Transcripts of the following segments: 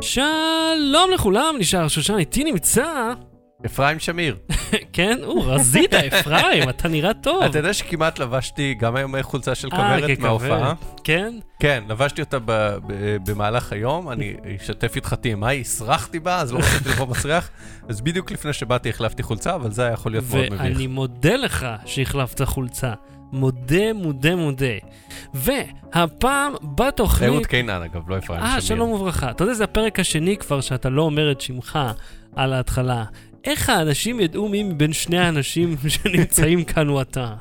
שלום לכולם, נשאר שושן, איתי נמצא... אפרים שמיר. כן, הוא רזית, אפרים, אתה נראה טוב. אתה יודע שכמעט לבשתי גם היום חולצה של אה, כוורת. מההופעה? כן? כן, לבשתי אותה במהלך היום, אני אשתף איתך TMI, הסרחתי בה, אז לא רציתי לבוא מסריח, אז בדיוק לפני שבאתי החלפתי חולצה, אבל זה היה יכול להיות מאוד מביך. ואני מודה לך שהחלפת חולצה. מודה, מודה, מודה. והפעם בתוכנית... אהוד קינן אגב, לא אפרים שמיר. אה, שלום וברכה. אתה יודע, זה הפרק השני כבר שאתה לא אומר את שמך על ההתחלה. איך האנשים ידעו מי מבין שני האנשים שנמצאים כאן הוא אתה?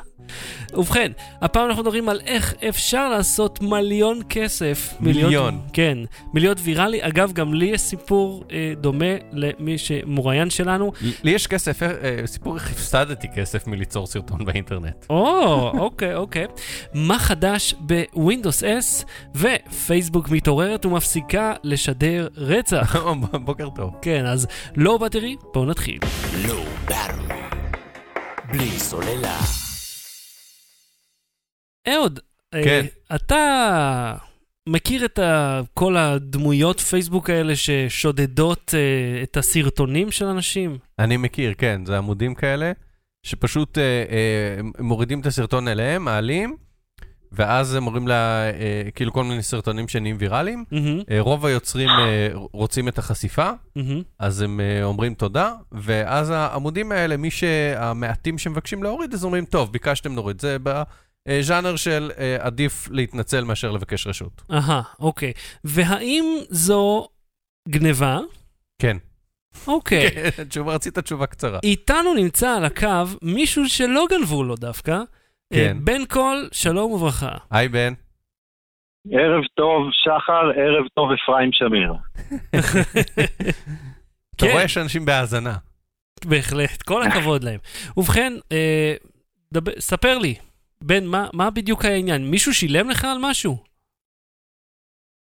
ובכן, הפעם אנחנו מדברים על איך אפשר לעשות מיליון כסף. מיליון. כן, מלהיות ויראלי. אגב, גם לי יש סיפור אה, דומה למי שמוראיין שלנו. לי יש כסף, אה, אה, סיפור איך הפסדתי כסף מליצור סרטון באינטרנט. או, אוקיי, אוקיי. מה חדש בווינדוס 10 ופייסבוק מתעוררת ומפסיקה לשדר רצח? בוקר טוב. כן, אז לא בטרי, בואו נתחיל. לא ברור. בלי סוללה. אהוד, אה, כן. אתה מכיר את ה- כל הדמויות פייסבוק האלה ששודדות אה, את הסרטונים של אנשים? אני מכיר, כן, זה עמודים כאלה, שפשוט אה, אה, מורידים את הסרטון אליהם, מעלים, ואז הם אומרים לה, אה, כאילו כל מיני סרטונים שנהיים ויראליים. מהמם, אה, רוב היוצרים אה, רוצים את החשיפה, מהמם. אז הם אה, אומרים תודה, ואז העמודים האלה, מי שהמעטים שמבקשים להוריד, אז אומרים, טוב, ביקשתם נוריד. זה בז'אנר של אה, עדיף להתנצל מאשר לבקש רשות. אהה, אוקיי. והאם זו גניבה? כן. אוקיי. כן, תשובה, רצית תשובה קצרה. איתנו נמצא על הקו מישהו שלא גנבו לו דווקא. אה, כן. בן קול, שלום וברכה. היי בן. ערב טוב, שחר, ערב טוב, אפרים שמיר. אתה כן. רואה שאנשים בהאזנה. בהחלט, כל הכבוד להם. ובכן, אה, דבר, ספר לי, בן, מה, מה בדיוק העניין? מישהו שילם לך על משהו?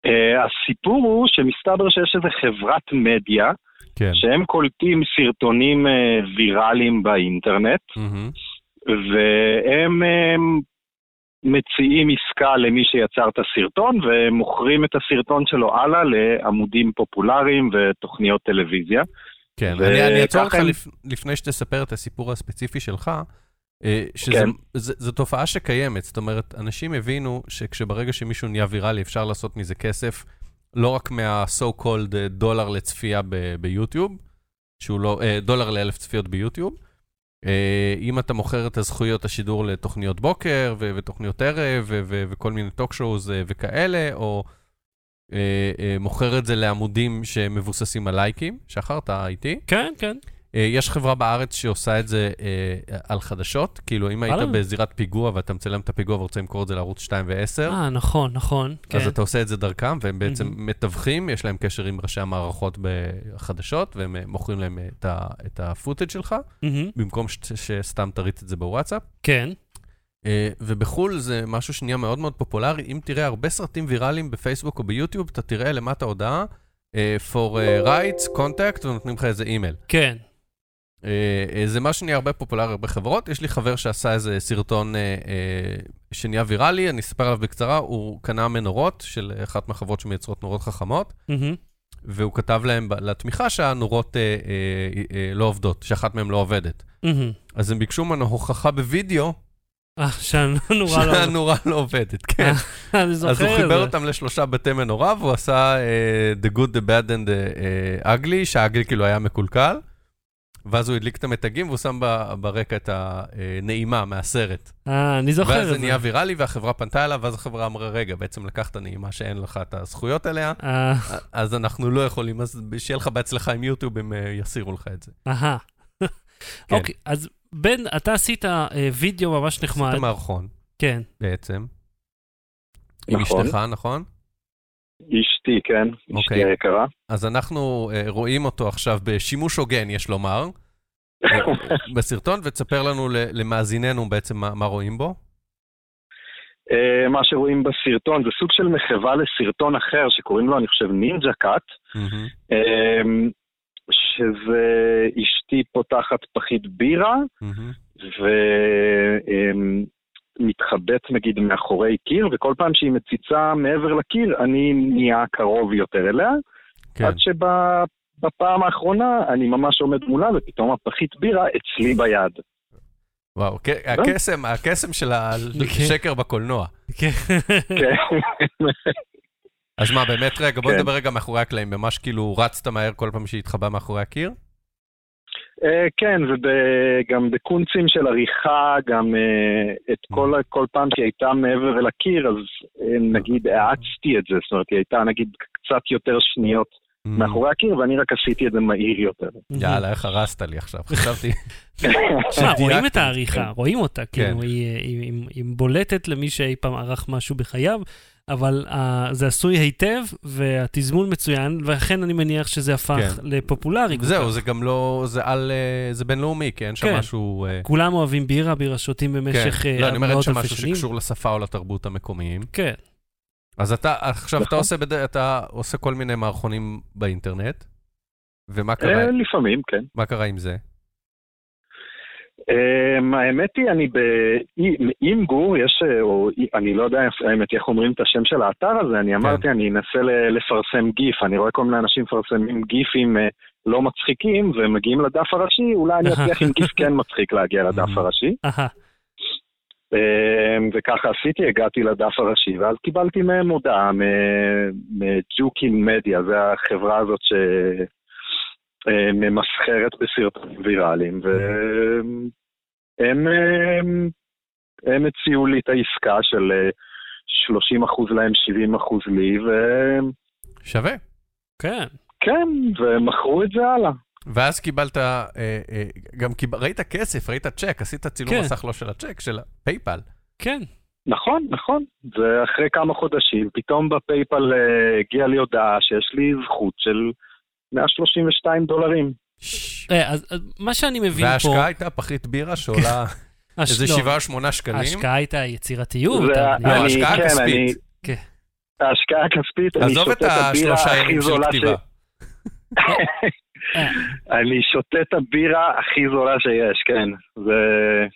Uh, הסיפור הוא שמסתבר שיש איזו חברת מדיה, כן. שהם קולטים סרטונים uh, ויראליים באינטרנט, מהמם. והם um, מציעים עסקה למי שיצר את הסרטון, ומוכרים את הסרטון שלו הלאה לעמודים פופולריים ותוכניות טלוויזיה. כן, ו- אני אעצור אותך הם- לפ- לפני שתספר את הסיפור הספציפי שלך, שזו כן. ז- זו תופעה שקיימת, זאת אומרת, אנשים הבינו שכשברגע שמישהו נהיה ויראלי אפשר לעשות מזה כסף, לא רק מה-so called אה, דולר לצפייה ב- ביוטיוב, שהוא לא, אה, דולר לאלף צפיות ביוטיוב. אה, אם אתה מוכר את הזכויות השידור לתוכניות בוקר ו- ותוכניות ערב ו- ו- וכל מיני talk shows אה, וכאלה, או אה, אה, מוכר את זה לעמודים שמבוססים על לייקים, שחר, אתה איתי? כן, כן. אה, יש חברה בארץ שעושה את זה אה, על חדשות, כאילו אם היית. בזירת פיגוע ואתה מצלם את הפיגוע ורוצה למכור את זה לערוץ 2 ו-10, אה, נכון, נכון. כן. אז אתה עושה את זה דרכם, והם בעצם מהמם. מתווכים, יש להם קשר עם ראשי המערכות בחדשות, והם אה, מוכרים להם אה, את ה- את הפוטאג' שלך, מהמם, במקום ש- שסתם תריץ את זה בוואטסאפ. כן. אה, ובחו"ל זה משהו שנהיה מאוד מאוד פופולרי. אם תראה הרבה סרטים ויראליים בפייסבוק או ביוטיוב, אתה תראה למטה הודעה, אה, for אה, rights, contact, ונותנים לך איזה אימייל. כן. אה, אה, זה משהו שנהיה הרבה פופולרי בהרבה חברות. יש לי חבר שעשה איזה סרטון אה, אה, שנהיה ויראלי, אני אספר עליו בקצרה, הוא קנה מנורות של אחת מהחברות שמייצרות נורות חכמות. והוא כתב להם לתמיכה שהנורות אה, אה, אה, לא עובדות, שאחת מהן לא עובדת. מהמם. אז הם ביקשו ממנו הוכחה בווידאו אה, שהנורה לא... שהנורה לא עובדת, כן. אני זוכר אז הוא את חיבר זה. אותם לשלושה בתי מנורה, והוא עשה uh, The Good, The Bad and The uh, Ugly, שהאגלי כאילו היה מקולקל, ואז הוא הדליק את המתגים, והוא שם ברקע את הנעימה מהסרט. אה, אני זוכר ואז את זה זה. נהיה ויראלי, והחברה פנתה אליו, ואז החברה אמרה, רגע, בעצם לקחת נעימה שאין לך את הזכויות עליה, אה, אז אנחנו לא יכולים, אז שיהיה לך בהצלחה עם יוטיוב, הם uh, יסירו לך את זה. אהה. כן. אוקיי, אז בן, אתה עשית אה, וידאו ממש נחמד. עשית מערכון, כן. בעצם. עם נכון. אשתך, נכון? אשתי, כן, אשתי אוקיי. היקרה. אז אנחנו uh, רואים אותו עכשיו בשימוש הוגן, יש לומר, בסרטון, ותספר לנו למאזיננו בעצם מה, מה רואים בו. אה, מה שרואים בסרטון זה סוג של מחווה לסרטון אחר שקוראים לו, אני חושב, נינג'ה קאט. מהמם. אמ, שזה אשתי פותחת פחית בירה מהמם. ומתחבאת נגיד מאחורי קיר, וכל פעם שהיא מציצה מעבר לקיר, אני נהיה קרוב יותר אליה. כן. עד שבפעם האחרונה אני ממש עומד מולה, ופתאום הפחית בירה אצלי ביד. וואו, ק- הקסם, הקסם של השקר בקולנוע. כן. כן. אז מה, באמת, רגע, בוא כן. נדבר רגע מאחורי הקלעים, ממש כאילו רצת מהר כל פעם שהתחבא מאחורי הקיר? אה, כן, וגם בקונצים של עריכה, גם אה, את כל, כל פעם שהיא הייתה מעבר אל הקיר, אז אה, נגיד האצתי את זה, זאת אומרת, היא הייתה נגיד קצת יותר שניות מאחורי הקיר, ואני רק עשיתי את זה מהיר יותר. יאללה, איך הרסת לי עכשיו, חשבתי... תשמע, רואים. את העריכה, רואים אותה, כן. כאילו, היא- היא בולטת למי שאי פעם ערך משהו בחייו, אבל אה, זה עשוי היטב, והתזמון מצוין, ולכן אני מניח שזה הפך כן. לפופולרי. זהו, כך. זה גם לא, זה על, אה, זה בינלאומי, כי אין שם כן. משהו... אה, כולם אוהבים בירה, בירה שותים במשך כן. אה, לא, אני אומר, אין מאות שם משהו שנים. שקשור לשפה או לתרבות המקומיים. כן. אז אתה, עכשיו אתה נכון. עושה, בד... אתה עושה כל מיני מערכונים באינטרנט, ומה קרה, לפעמים, כן. מה קרה עם זה? Um, האמת היא, אני גור, יש, אה, או אני לא יודע האמת איך אומרים את השם של האתר הזה, אני אמרתי, אני אנסה לפרסם גיף, אני רואה כל מיני אנשים מפרסמים גיפים אה, לא מצחיקים ומגיעים לדף הראשי, אולי אני אצליח עם גיף כן מצחיק להגיע לדף הראשי. אמ, וככה עשיתי, הגעתי לדף הראשי, ואז קיבלתי מהם הודעה מ- מ Jukin Media, זו החברה הזאת שממסחרת בסרטונים ויראליים, והם הם, הם הציעו לי את העסקה של אה, 30% להם, 70% לי, וכן, שווה. כן. ומכרו את זה הלאה. ואז קיבלת, אה, אה, גם קיב... ראית כסף, ראית צ'ק, עשית צילום כן. מסך לא של הצ'ק, של הפייפל. כן. נכון, נכון. ואחרי כמה חודשים, פתאום בפייפל אה, הגיעה לי הודעה שיש לי זכות של 132 דולרים. אה, אז מה שאני מבין פה... וההשקעה הייתה פחית בירה שעולה הש- איזה לא, 7 או 8 שקלים. ההשקעה הייתה יצירתיות. לא, אני- השקעה כן, כספית. אני- כן. ההשקעה הכספית, אני שותה את הבירה הכי זולה ש... אה, אני שותה את הבירה הכי זולה שיש, כן. זה...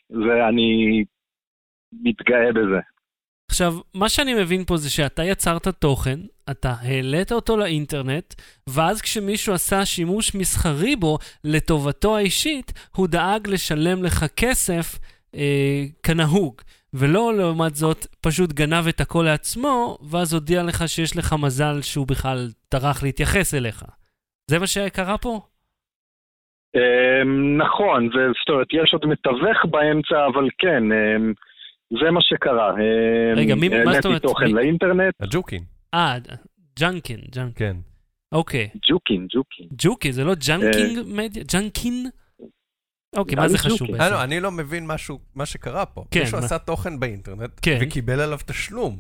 זה... אני מתגאה בזה. עכשיו, מה שאני מבין פה זה שאתה יצרת תוכן, אתה העלית אותו לאינטרנט, ואז כשמישהו עשה שימוש מסחרי בו לטובתו האישית, הוא דאג לשלם לך כסף אה, כנהוג. ולא לעומת זאת, פשוט גנב את הכל לעצמו, ואז הודיע לך שיש לך מזל שהוא בכלל טרח להתייחס אליך. זה מה שקרה פה? אמ, נכון, זאת אומרת, יש עוד מתווך באמצע, אבל כן, אמ, זה מה שקרה. אמ, רגע, מי- מה זאת אומרת? העליתי תוכן מי- לאינטרנט, ה Jukin, אה, Junkin, Junkin. כן. אוקיי. Jukin, Jukin. Juki, זה לא Junking Media? Junkin? אוקיי, מה זה חשוב. בעצם? אה, לא, אני לא מבין משהו, מה שקרה פה. כן, מישהו מה? עשה תוכן באינטרנט, כן. וקיבל עליו תשלום.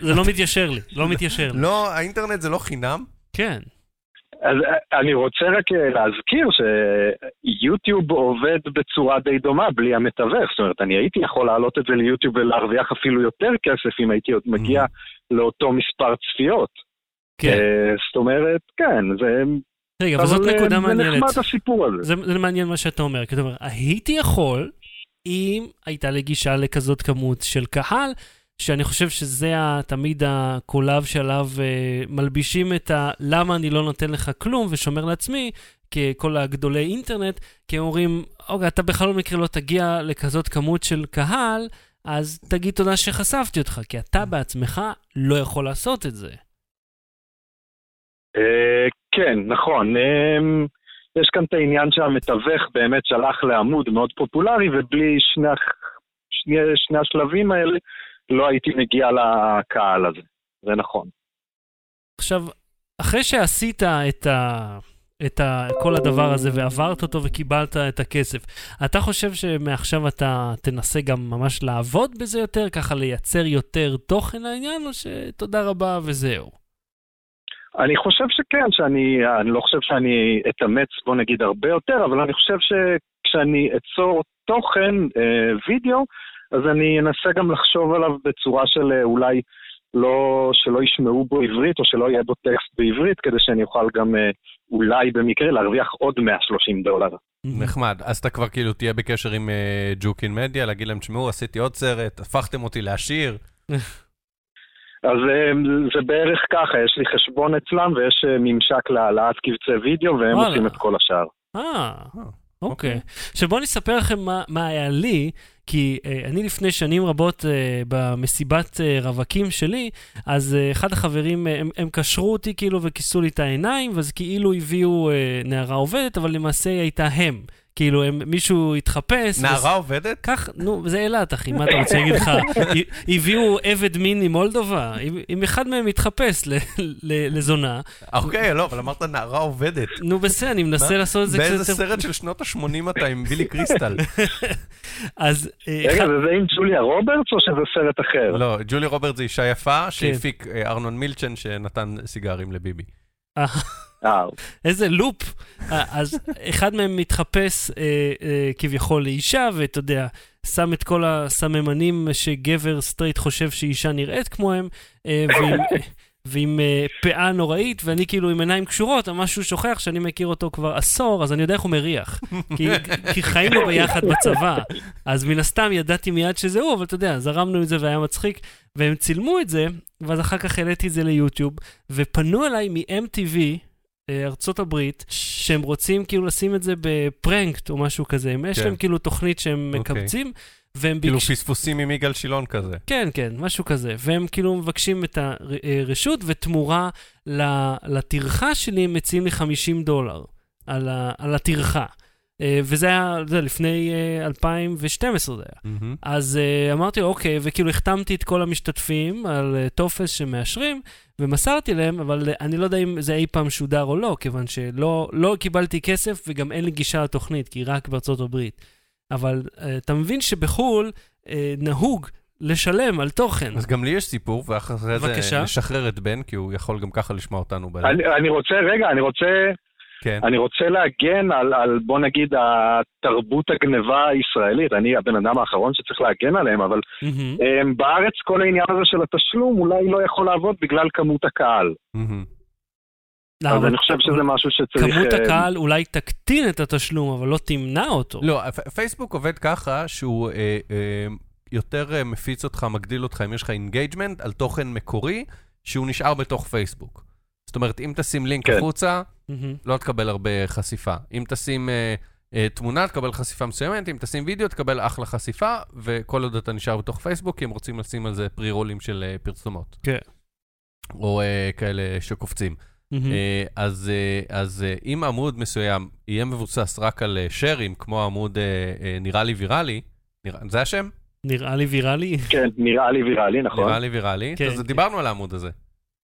זה לא מתיישר לי, לא מתיישר לי. לא, האינטרנט זה לא חינם? כן. אז אה, אני רוצה רק אה, להזכיר שיוטיוב עובד בצורה די דומה בלי המתווך. זאת אומרת, אני הייתי יכול להעלות את זה ליוטיוב ולהרוויח אפילו יותר כסף אם הייתי עוד מגיע לאותו מספר צפיות. כן. אה, זאת אומרת, כן, זה... רגע, אבל זאת נקודה זה מעניינת. נחמד הסיפור הזה. זה זה מעניין מה שאתה אומר, כי אתה אומר, הייתי יכול, אם הייתה לי גישה לכזאת כמות של קהל, שאני חושב שזה תמיד הקולב שעליו אה, מלבישים את ה... למה אני לא נותן לך כלום ושומר לעצמי, ככל הגדולי אינטרנט, כי הם אומרים, אוקיי, אתה בכל מקרה לא תגיע לכזאת כמות של קהל, אז תגיד תודה שחשפתי אותך, כי אתה בעצמך לא יכול לעשות את זה. אה, כן, נכון. אמ, יש כאן את העניין שהמתווך באמת שלח לעמוד מאוד פופולרי, ובלי שני השלבים האלה לא הייתי מגיע לקהל הזה. זה נכון. עכשיו, אחרי שעשית את, ה, את ה, כל הדבר הזה ועברת אותו וקיבלת את הכסף, אתה חושב שמעכשיו אתה תנסה גם ממש לעבוד בזה יותר, ככה לייצר יותר תוכן לעניין, או שתודה רבה וזהו? אני חושב שכן, שאני אני לא חושב שאני אתאמץ, בוא נגיד, הרבה יותר, אבל אני חושב שכשאני אצור תוכן, אה, וידאו, אז אני אנסה גם לחשוב עליו בצורה של אה, אולי לא, שלא ישמעו בו עברית, או שלא יהיה בו טקסט בעברית, כדי שאני אוכל גם אה, אולי במקרה להרוויח עוד 130 דולר. נחמד. אז אתה כבר כאילו תהיה בקשר עם אה, ג'וקין מדיה, להגיד להם, תשמעו, עשיתי עוד סרט, הפכתם אותי לעשיר. אז זה בערך ככה, יש לי חשבון אצלם ויש ממשק להעלאת קבצי וידאו והם. עושים את כל השאר. אה, אוקיי. אוקיי. עכשיו בואו אני אספר לכם מה, מה היה לי, כי אה, אני לפני שנים רבות אה, במסיבת אה, רווקים שלי, אז אה, אחד החברים, אה, הם, הם קשרו אותי כאילו וכיסו לי את העיניים, ואז כאילו הביאו אה, נערה עובדת, אבל למעשה היא הייתה הם. כאילו, הם, מישהו התחפש. נערה עובדת? כך, נו, זה אילת, אחי, מה אתה רוצה להגיד לך? הביאו עבד מין ממולדובה, אם, אם אחד מהם ל, לזונה, אוקיי, לא, אבל אמרת נערה עובדת. נו בסדר, אני מנסה? לעשות את זה קצת באיזה. סרט של שנות ה-80 אתה עם בילי קריסטל? אז אה, רגע, אחד- וזה עם ג'וליה רוברטס או שזה סרט אחר? לא, ג'ולי רוברט זה אישה כן. יפה שהפיק אה, ארנון מילצ'ן שנתן סיגרים לביבי. אה, איזה לופ. אה, אז אחד מהם מתחפש אה, אה, כביכול לאישה, ואתה יודע, שם את כל הסממנים שגבר סטרייט חושב שאישה נראית כמוהם, אה, ועם, אה, פאה נוראית, ואני כאילו עם עיניים קשורות, אבל מישהו שכח שאני מכיר אותו כבר עשור, אז אני יודע איך הוא מריח. כי, כי חיינו ביחד בצבא, אז מן הסתם ידעתי מיד שזה הוא, אבל אתה יודע, זרמנו עם זה והיה מצחיק, והם צילמו את זה, ואז אחר כך העליתי את זה ליוטיוב, ופנו אליי מ-MTV, אה, ארצות הברית, שהם רוצים כאילו לשים את זה ב Pranked או משהו כזה. יש כן. להם כאילו תוכנית שהם אוקיי. מקבצים, והם כאילו ביקשו... פספוסים עם יגאל שילון כזה. כן, כן, משהו כזה. והם כאילו מבקשים את הרשות, ותמורה לטרחה שלי הם מציעים לי 50 דולר על, ה- על הטרחה. אה, וזה היה, זה לפני אה, 2012 זה היה. מהמם. אז uh, אמרתי אוקיי, וכאילו החתמתי את כל המשתתפים על טופס שמאשרים, ומסרתי להם, אבל אני לא יודע אם זה אי פעם שודר או לא, כיוון שלא לא קיבלתי כסף וגם אין לי גישה לתוכנית, כי היא רק בארצות הברית. אבל uh, אתה מבין שבחו"ל uh, נהוג לשלם על תוכן. אז גם לי יש סיפור, ואחרי זה. נשחרר את בן, כי הוא יכול גם ככה לשמוע אותנו בלב. אני, אני רוצה, רגע, אני רוצה, כן. אני רוצה להגן על, על, בוא נגיד, התרבות הגניבה הישראלית. אני הבן אדם האחרון שצריך להגן עליהם, אבל um, בארץ כל העניין הזה של התשלום אולי לא יכול לעבוד בגלל כמות הקהל. מהמם. לא, אז אבל אני חושב שזה משהו שצריך... כמות אה, הקהל אולי תקטין את התשלום, אבל לא תמנע אותו. לא, פייסבוק עובד ככה שהוא אה, אה, יותר אה, מפיץ אותך, מגדיל אותך, אם יש לך engagement על תוכן מקורי, שהוא נשאר בתוך פייסבוק. זאת אומרת, אם תשים לינק כן. החוצה, מהמם. לא תקבל הרבה חשיפה. אם תשים אה, אה, תמונה, תקבל חשיפה מסוימת, אם תשים וידאו, תקבל אחלה חשיפה, וכל עוד אתה נשאר בתוך פייסבוק, כי הם רוצים לשים על זה pre-roll ים של אה, פרסומות. כן. או אה, כאלה שקופצים. מהמם. אה, אז, אה, אז אה, אם עמוד מסוים יהיה מבוסס רק על שרים, כמו עמוד אה, אה, נראה לי ויראלי, זה השם? נראה לי ויראלי? כן, נראה לי ויראלי, נכון. נראה לי ויראלי. כן, אז כן. דיברנו על העמוד הזה.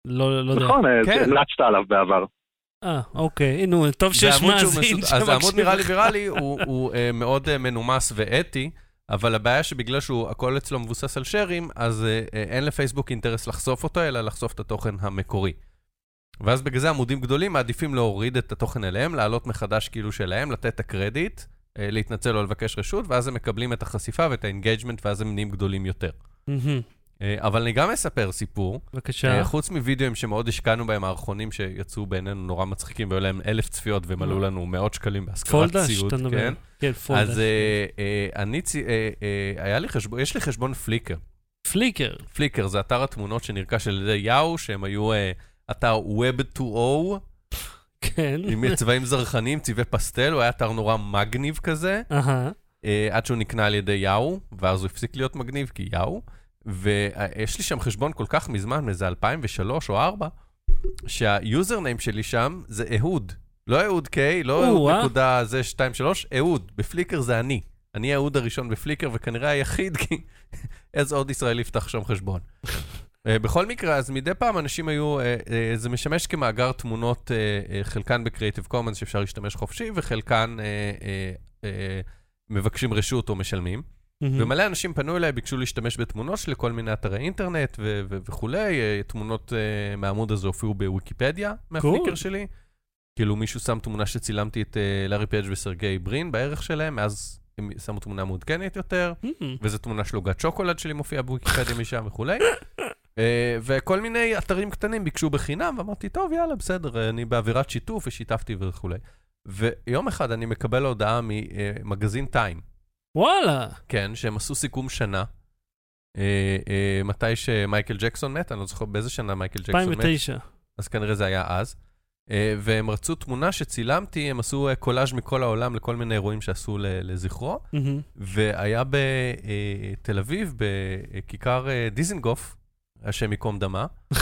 לא, לא יודע. נכון, כן. המלצת עליו בעבר. אה, אוקיי, נו, טוב שיש מאזין מסוד- אז העמוד שמקשיב נראה לי. ויראלי הוא, הוא מאוד מנומס ואתי, אבל הבעיה שבגלל שהוא הכל אצלו מבוסס על שרים, אז אין לפייסבוק אינטרס לחשוף אותו, אלא לחשוף את התוכן המקורי. ואז בגלל זה עמודים גדולים מעדיפים להוריד את התוכן אליהם, להעלות מחדש כאילו שלהם, לתת את הקרדיט, אה, להתנצל או לבקש רשות, ואז הם מקבלים את החשיפה ואת ה engagement, ואז הם נהיים גדולים יותר. אה, אבל אני גם אספר סיפור. בבקשה. אה, חוץ מווידאוים שמאוד השקענו בהם, מערכונים שיצאו בעינינו נורא מצחיקים, והיו להם אלף צפיות והם עלו לנו מאות שקלים בהשכרת ציוד. שאתה מדבר. כן? כן, פולדה. אז אה, אני, צי- היה לי חשבון, יש לי חשבון פליקר. פליקר. פליקר זה אתר התמונות שנרכש על ידי יאו, שהם היו אתר Web 2.0, כן. עם צבעים זרחניים, צבעי פסטל, הוא היה אתר נורא מגניב כזה, אהה. אה, עד שהוא נקנה על ידי יאו, ואז הוא הפסיק להיות מגניב כי יאו. ויש לי שם חשבון כל כך מזמן, מאיזה 2003 או 2004, שהיוזרניים שלי שם זה אהוד. לא אהוד קיי, לא אהוד. נקודה זה 2 3, אהוד. בפליקר זה אני. אני האהוד הראשון בפליקר, וכנראה היחיד, כי איזה עוד ישראלי יפתח שם חשבון. אה, בכל מקרה, אז מדי פעם אנשים היו, אה, אה, זה משמש כמאגר תמונות, חלקן בקריאיטיב קומנס שאפשר להשתמש חופשי, וחלקן מבקשים רשות או משלמים. מהמם. ומלא אנשים פנו אליי, ביקשו להשתמש בתמונות שלי, כל מיני אתרי אינטרנט ו- ו- וכולי. תמונות uh, מהעמוד הזה הופיעו בוויקיפדיה, מהפליקר Cool. שלי. כאילו מישהו שם תמונה שצילמתי את uh, לארי פייג' וסרגי ברין בערך שלהם, מאז הם שמו תמונה מעודכנת יותר, מהמם. וזו תמונה של עוגת שוקולד שלי מופיעה בוויקיפדיה משם וכולי. Uh, וכל מיני אתרים קטנים ביקשו בחינם, ואמרתי, טוב, יאללה, בסדר, אה, אני באווירת שיתוף ושיתפתי וכולי. ויום אחד אני מקבל הודעה ממגזין טיים. וואלה. כן, שהם עשו סיכום שנה, אה, אה, מתי שמייקל ג'קסון מת, אני לא זוכר באיזה שנה מייקל ג'קסון מת. 2009. אז כנראה זה היה אז. אה, והם רצו תמונה שצילמתי, הם עשו אה, קולאז' מכל העולם לכל מיני אירועים שעשו לזכרו. והיה בתל אביב, בכיכר אה, דיזנגוף, השם ייקום דמה,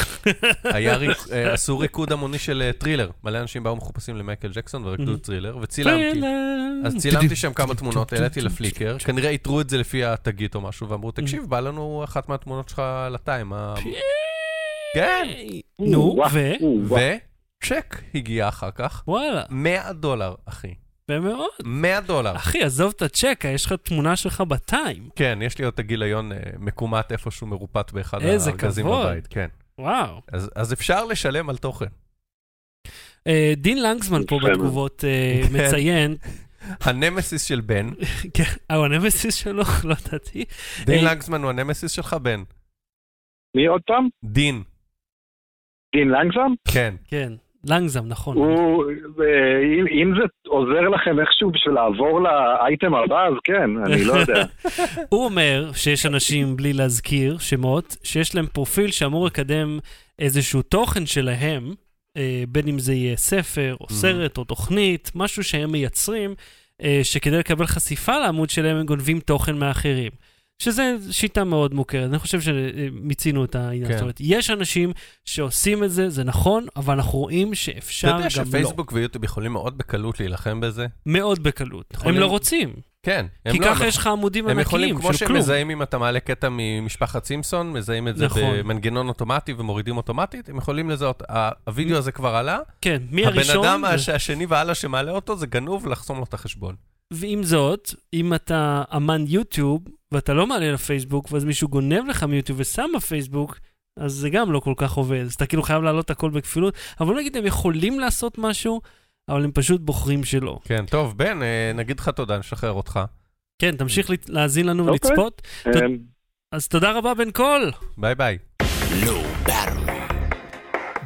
היה ריק- אה, עשו ריקוד המוני של אה, Thriller. מלא אנשים באו מחופשים למייקל ג'קסון ורקדו. Thriller, וצילמתי. אז צילמתי שם כמה תמונות, העליתי לפליקר, כנראה איתרו את זה לפי התגית או משהו, ואמרו, תקשיב, בא לנו אחת מהתמונות שלך לטיים. מה-" כן. נו, ו? וואו. וצ'ק הגיע אחר כך, וואלה, 100 דולר, אחי. יפה מאוד. 100 דולר. אחי, עזוב את הצ'ק, יש לך תמונה שלך בטיים. כן, יש לי עוד את הגיליון אה, מקומט איפשהו מרופט באחד איזה הארגזים כבוד. בבית, כן. וואו. אז, אז אפשר לשלם על תוכן. אה, דין לנגסמן פה. בתגובות אה, כן. מציין, הנמסיס של בן, כן, אה, הוא הנמסיס שלו, לא ידעתי. דין אה, לנגסמן הוא הנמסיס שלך, בן. מי עוד פעם? דין, דין לנגזם? כן. כן, לנגזם, נכון. הוא, אם- אם זה עוזר לכם איכשהו בשביל לעבור לאייטם הבא, אז כן, אני לא יודע. הוא אומר שיש אנשים, בלי להזכיר שמות, שיש להם פרופיל שאמור לקדם איזשהו תוכן שלהם, אה, בין אם זה יהיה ספר, או Mhm. סרט, או תוכנית, משהו שהם מייצרים, אה, שכדי לקבל חשיפה לעמוד שלהם הם גונבים תוכן מאחרים. שזה שיטה מאוד מוכרת, אני חושב שמיצינו את העניין. כן. זאת אומרת, יש אנשים שעושים את זה, זה נכון, אבל אנחנו רואים שאפשר אתה גם יודע לא. שפייסבוק ויוטיוב יכולים מאוד בקלות להילחם בזה? מאוד בקלות. יכולים- הם לא רוצים, כן. כי לא, ככה יש לך עמודים הם יכולים, ענקיים כמו של שהם כלום. מזהים אם אתה מעלה קטע ממשפחת סימפסון, מזהים את זה נכון. במנגנון אוטומטי ומורידים אוטומטית, הם יכולים לזהות, הווידאו הזה כבר עלה, כן, מי הבן הראשון? אדם ו- הש- השני והלאה שמעלה אותו זה גנוב לחסום לו את החשבון. ועם זאת, אם אתה אמן יוטיוב, ואתה לא מעלה לפייסבוק, ואז מישהו גונב לך מיוטיוב ושם בפייסבוק, אז זה גם לא כל כך עובד. אז אתה כאילו חייב להעלות הכל בכפילות, אבל נגיד, הם יכולים לעשות משהו, אבל הם פשוט בוחרים שלא. כן, טוב, בן, אה, נגיד לך תודה, נשחרר אותך. כן, תמשיך להאזין לנו אוקיי. ולצפות. אמ, אז תודה רבה, בן קול. ביי ביי.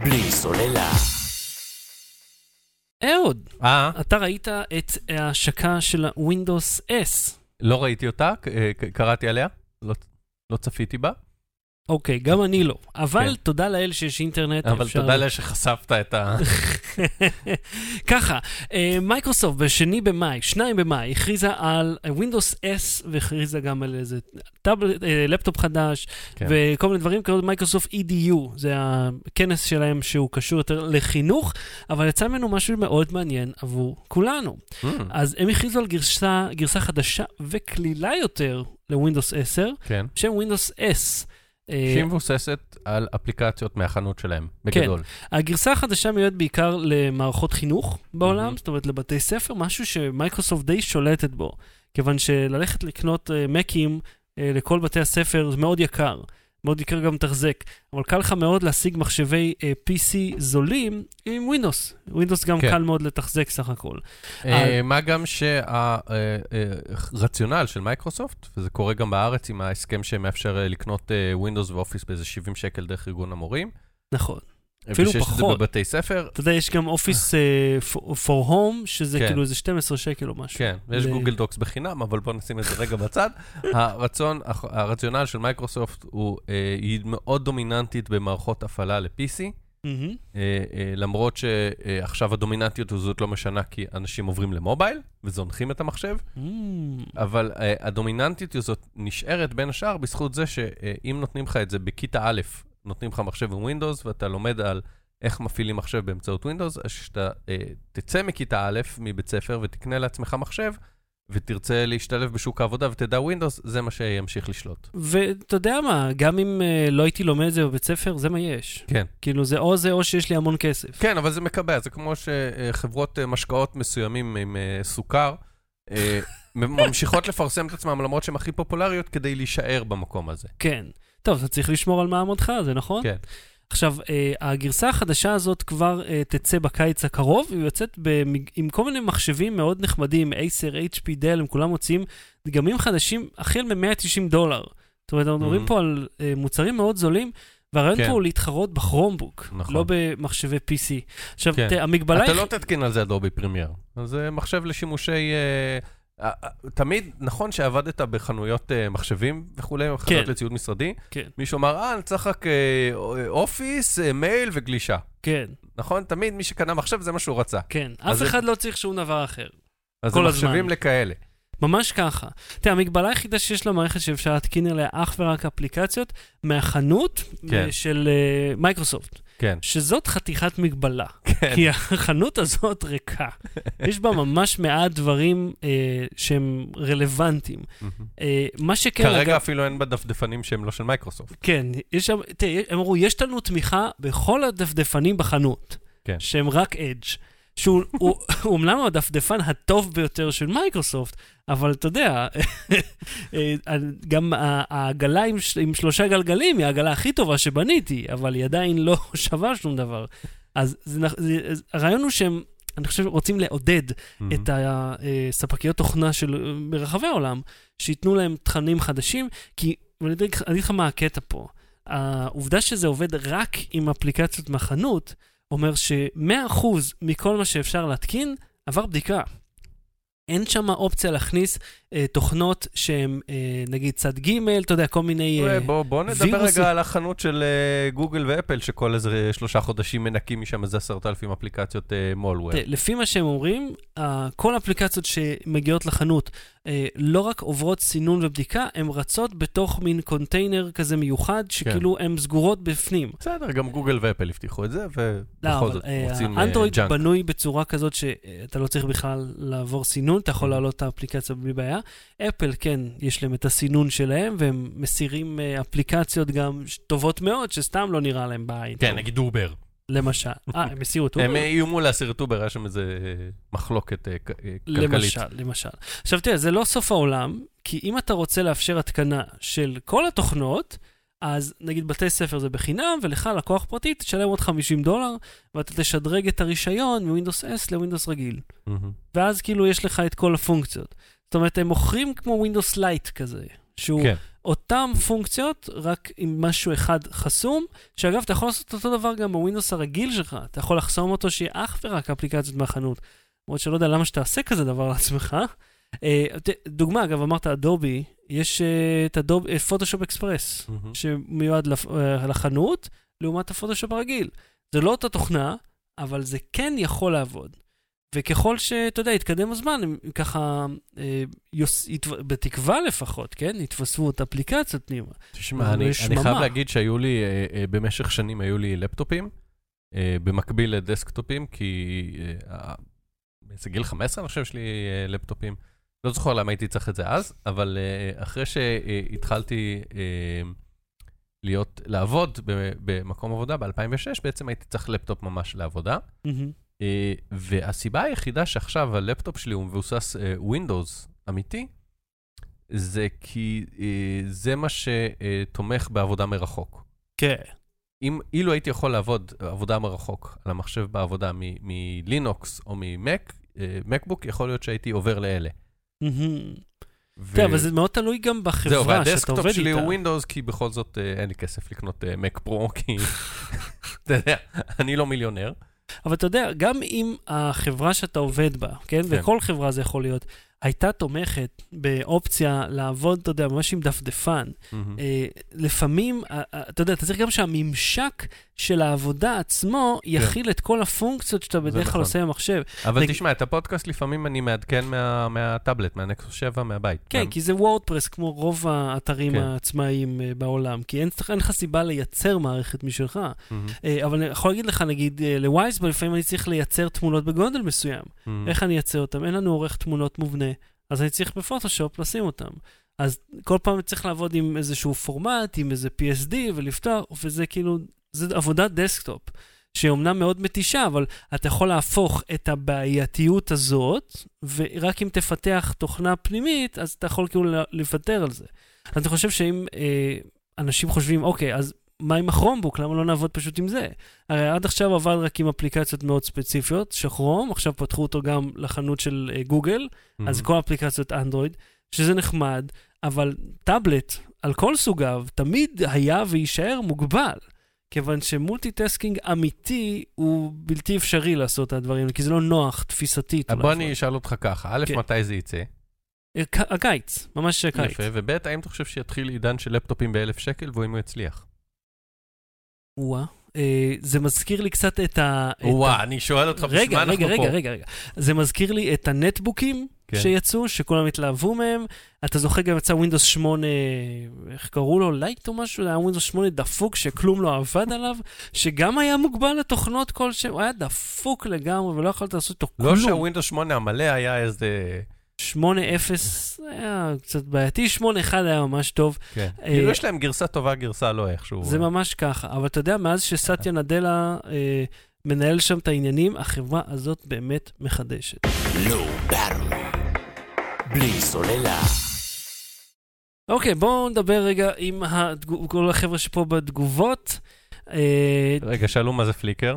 בלי סוללה. אהוד, אה, אתה ראית את ההשקה של ה-Windows S. לא ראיתי אותה, אה, קראתי עליה, לא- לא צפיתי בה, אוקיי, גם אני לא. אבל כן. תודה לאל שיש אינטרנט. אבל אפשר- תודה לה שחשפת את ה... ככה, אה, מייקרוסופט בשני במאי, שניים במאי, הכריזה על Windows S והכריזה גם על איזה טאבלט, אה, לפטופ חדש כן. וכל מיני דברים כאלה, מייקרוסופט EDU, זה הכנס שלהם שהוא קשור יותר לחינוך, אבל יצא ממנו משהו מאוד מעניין עבור כולנו. Mm, אז הם הכריזו על גרסה, גרסה חדשה וקלילה יותר לווינדוס 10, כן. בשם Windows S. אה, שהיא מבוססת על אפליקציות מהחנות שלהם, בגדול. הגרסה החדשה מיועדת בעיקר למערכות חינוך בעולם, מהמם. זאת אומרת לבתי ספר, משהו שמייקרוסופט די שולטת בו. כיוון שללכת לקנות uh, מקים uh, לכל בתי הספר זה מאוד יקר. מאוד יקר גם לתחזק, אבל קל לך מאוד להשיג מחשבי אה, PC זולים עם Windows. Windows גם כן. קל מאוד לתחזק סך הכל. אה, מה גם שהרציונל של מייקרוסופט, וזה קורה גם בארץ עם ההסכם שמאפשר אה, לקנות אה, Windows ואופיס באיזה 70 שקל דרך ארגון המורים. נכון. אפילו ושיש את זה פחות. בבתי ספר. אתה יודע, יש גם אופיס אה, for home, שזה כן. כאילו איזה 12 שקל או משהו. כן, ויש ל- גוגל דוקס בחינם, אבל בואו נשים את זה רגע בצד. הרצון, הרציונל של מייקרוסופט הוא, אה, היא מאוד דומיננטית במערכות הפעלה ל-PC. אה, אה, למרות שעכשיו הדומיננטיות הזאת לא משנה כי אנשים עוברים למובייל וזונחים את המחשב, Mm. אבל אה, הדומיננטיות הזאת נשארת בין השאר בזכות זה שאם נותנים לך את זה בכיתה א', נותנים לך מחשב עם Windows ואתה לומד על איך מפעילים מחשב באמצעות Windows, אז כשאתה אה, תצא מכיתה א', מבית ספר, ותקנה לעצמך מחשב, ותרצה להשתלב בשוק העבודה ותדע Windows, זה מה שימשיך לשלוט. ואתה יודע מה, גם אם uh, לא הייתי לומד את זה בבית ספר, זה מה יש. כן. כאילו, זה או זה או שיש לי המון כסף. כן, אבל זה מקבע, זה כמו שחברות אה, משקאות מסוימים עם אה, סוכר, אה, ממשיכות לפרסם את עצמם למרות שהן הכי פופולריות כדי להישאר במקום הזה. כן. טוב, אתה צריך לשמור על מעמדך, זה נכון? כן. עכשיו, אה, הגרסה החדשה הזאת כבר אה, תצא בקיץ הקרוב, היא יוצאת במג... עם כל מיני מחשבים מאוד נחמדים, Acer, HP, Dell, הם כולם מוצאים דגמים חדשים החל מ-190 דולר. זאת אומרת, אנחנו מדברים Mhm. פה על אה, מוצרים מאוד זולים. והרעיון כן. פה הוא להתחרות בכרומבוק, נכון. לא במחשבי PC. עכשיו, כן. תראה, המגבלה אתה היא... לא תתקין על זה Adobe Premiere. זה מחשב לשימושי אה, תמיד, נכון שעבדת בחנויות אה, מחשבים וכולי, חנויות כן. לציוד משרדי, כן, מישהו אמר, אה, אני צריך רק אה, אופיס, אה, מייל וגלישה. כן, נכון? תמיד מי שקנה מחשב זה מה שהוא רצה. כן. אז אף זה- אחד לא צריך שום דבר אחר. אז כל זה. מחשבים לכאלה. ממש ככה. תראה, המגבלה היחידה שיש למערכת שאפשר להתקין עליה אך ורק אפליקציות מהחנות כן. של אה, מייקרוסופט, כן. שזאת חתיכת מגבלה. כן. כי החנות הזאת ריקה. יש בה ממש מעט דברים אה, שהם רלוונטיים. אה, מה שכן, כרגע אגב, אפילו אין בה דפדפנים שהם לא של מייקרוסופט. כן, יש שם, תראה, הם אמרו, יש לנו תמיכה בכל הדפדפנים בחנות, כן. שהם רק אדג'. שהוא הוא, הוא אומנם הדפדפן הטוב ביותר של מייקרוסופט, אבל אתה יודע, אה, גם העגלה עם, עם שלושה גלגלים היא העגלה הכי טובה שבניתי, אבל היא עדיין לא שווה שום דבר. אז זה, זה, הרעיון הוא שהם, אני חושב, רוצים לעודד את הספקיות תוכנה של ברחבי העולם, שייתנו להם תכנים חדשים, כי, אני אגיד לך מה הקטע פה. העובדה שזה עובד רק עם אפליקציות מהחנות, אומר ש-100% מכל מה שאפשר להתקין עבר בדיקה. אין שם אופציה להכניס אה, תוכנות שהן, אה, נגיד צד ג', אתה יודע, כל מיני... אה, אה, בוא, בוא נדבר וירוסים. רגע על החנות של אה, גוגל ואפל, שכל איזה שלושה חודשים מנקים משם איזה עשרת אלפים אפליקציות מולוור. תראה, לפי מה שהם אומרים, אה, כל האפליקציות שמגיעות לחנות אה, לא רק עוברות סינון ובדיקה, הן רצות בתוך מין קונטיינר כזה מיוחד, שכאילו הן סגורות בפנים. בסדר, גם גוגל ואפל הבטיחו את זה, לא, ובכל אבל זאת אה, רוצים אה, האנדרואיד junk. בנוי בצורה כזאת שאתה לא צריך בכלל לעבור סינון, אתה יכול להעלות את האפליקציה בלי בעיה. אפל, כן, יש להם את הסינון שלהם, והם מסירים אה, אפליקציות גם טובות מאוד, שסתם לא נראה להם בעין. כן, נגיד אובר. למשל. אה, הם הסירו את הם? איימו להסיר את אובר, היה שם איזה אה, מחלוקת אה, אה, כלכלית. למשל, למשל. עכשיו תראה, זה לא סוף העולם, כי אם אתה רוצה לאפשר התקנה של כל התוכנות, אז נגיד בתי ספר זה בחינם, ולך, לקוח פרטי, תשלם עוד 50 דולר, ואתה תשדרג את הרישיון מווינדוס S לווינדוס רגיל. מהמם. ואז כאילו יש לך את כל הפונקציות. זאת אומרת, הם מוכרים כמו ווינדוס Lite כזה, שהוא כן. אותם פונקציות, רק עם משהו אחד חסום, שאגב, אתה יכול לעשות אותו דבר גם בווינדוס הרגיל שלך, אתה יכול לחסום אותו שיהיה אך ורק אפליקציות מהחנות. למרות שלא יודע למה שתעשה כזה דבר לעצמך. אה, דוגמה, אגב, אמרת אדובי, יש אה, את אדובי, פוטושופ אקספרס. שמיועד אה, לחנות, לעומת הפוטושופ הרגיל. זה לא אותה תוכנה, אבל זה כן יכול לעבוד. וככל שאתה יודע, יתקדם הזמן, הם ככה, אה, יוס, יתו, בתקווה לפחות, כן? יתווספו עוד אפליקציות פנימה. תשמע, אני, אני חייב. להגיד שהיו לי, אה, אה, במשך שנים היו לי לפטופים, אה, במקביל לדסקטופים, כי אה, באיזה גיל 15 אני חושב שיש לי אה, לפטופים. לא זוכר למה הייתי צריך את זה אז, אבל אה, אחרי שהתחלתי אה, להיות, לעבוד במקום עבודה ב-2006, בעצם הייתי צריך לפטופ ממש לעבודה. מהמם. אה, והסיבה היחידה שעכשיו הלפטופ שלי הוא מבוסס אה, Windows אמיתי, זה כי אה, זה מה שתומך בעבודה מרחוק. כן. אם אילו הייתי יכול לעבוד עבודה מרחוק על המחשב בעבודה מלינוקס או ממק, מקבוק, יכול להיות שהייתי עובר לאלה. ו- תראה, אבל זה מאוד תלוי גם זהו, בחברה שאתה והדסקטופ עובד שלי איתה. הוא Windows, כי בכל זאת אין לי כסף לקנות מק פרו, כי אתה יודע, אני לא מיליונר. אבל אתה יודע, גם אם החברה שאתה עובד בה, כן? כן. וכל חברה זה יכול להיות, הייתה תומכת באופציה לעבוד, אתה יודע, ממש עם דפדפן, מהמם. אה, לפעמים, אתה יודע, אתה צריך גם שהממשק של העבודה עצמו יכיל את כל הפונקציות שאתה בדרך כלל נכון. עושה במחשב. אבל נגיד- תשמע, את הפודקאסט לפעמים אני מעדכן מה- מהטאבלט, מהנקסוס 7, מהבית. כן, מה- כי זה וורדפרס, כמו רוב האתרים כן. העצמאיים אה, בעולם, כי אין אין לך סיבה לייצר מערכת משלך. מהמם, אה, אבל אני יכול להגיד לך, נגיד, אה, לווייזבול, לפעמים אני צריך לייצר תמונות בגודל מסוים. מהמם. איך אני אייצר אותם? אין לנו עורך תמונות מובנה, אז אני צריך בפוטושופ לשים אותם. אז כל פעם צריך לעבוד עם איזשהו פורמט, עם איזה PSD ולפתוח, וזה כאילו, זה עבודת דסקטופ, שאומנם מאוד מתישה, אבל אתה יכול להפוך את הבעייתיות הזאת, ורק אם תפתח תוכנה פנימית, אז אתה יכול כאילו לוותר על זה. אז אני חושב שאם אה, אנשים חושבים, אוקיי, אז מה עם הכרומבוק? למה לא נעבוד פשוט עם זה? הרי עד עכשיו עבד רק עם אפליקציות מאוד ספציפיות, שכרום, עכשיו פתחו אותו גם לחנות של אה, גוגל, מהמם. אז כל אפליקציות אנדרואיד, שזה נחמד, אבל טאבלט על כל סוגיו תמיד היה ויישאר מוגבל. כיוון ש multitasking אמיתי הוא בלתי אפשרי לעשות את הדברים, כי זה לא נוח תפיסתית. בוא. אני אשאל אותך ככה, א', כן. מתי זה יצא? אה, הקיץ, ממש הקיץ. יפה, וב' האם אתה חושב שיתחיל עידן של לפטופים באלף שקל, והאם הוא יצליח? וואה. אה, זה מזכיר לי קצת את ה... וואה, אני שואל אותך, בשביל רגע, מה אנחנו רגע, רגע, פה? רגע, רגע. זה מזכיר לי את הנטבוקים כן. שיצאו, שכולם התלהבו מהם. אתה זוכר גם יצא ווינדוס 8, איך קראו לו? Lite או משהו? היה ווינדוס 8 דפוק שכלום לא עבד עליו, שגם היה מוגבל לתוכנות כלשהם, הוא היה דפוק לגמרי ולא יכולת לעשות איתו לא כלום. שהווינדוס 8 המלא היה איזה... 8.0 היה קצת בעייתי, 8.1 היה ממש טוב. כן. אה, כאילו יש להם גרסה טובה, גרסה לא איכשהו. זה ממש ככה. אבל אתה יודע, מאז שסאטיה נאדלה אה, מנהל שם את העניינים, החברה הזאת באמת מחדשת. Low Battery. בלי סוללה. אוקיי, בואו נדבר רגע עם כל החבר'ה שפה בתגובות. אה, רגע, שאלו מה זה פליקר?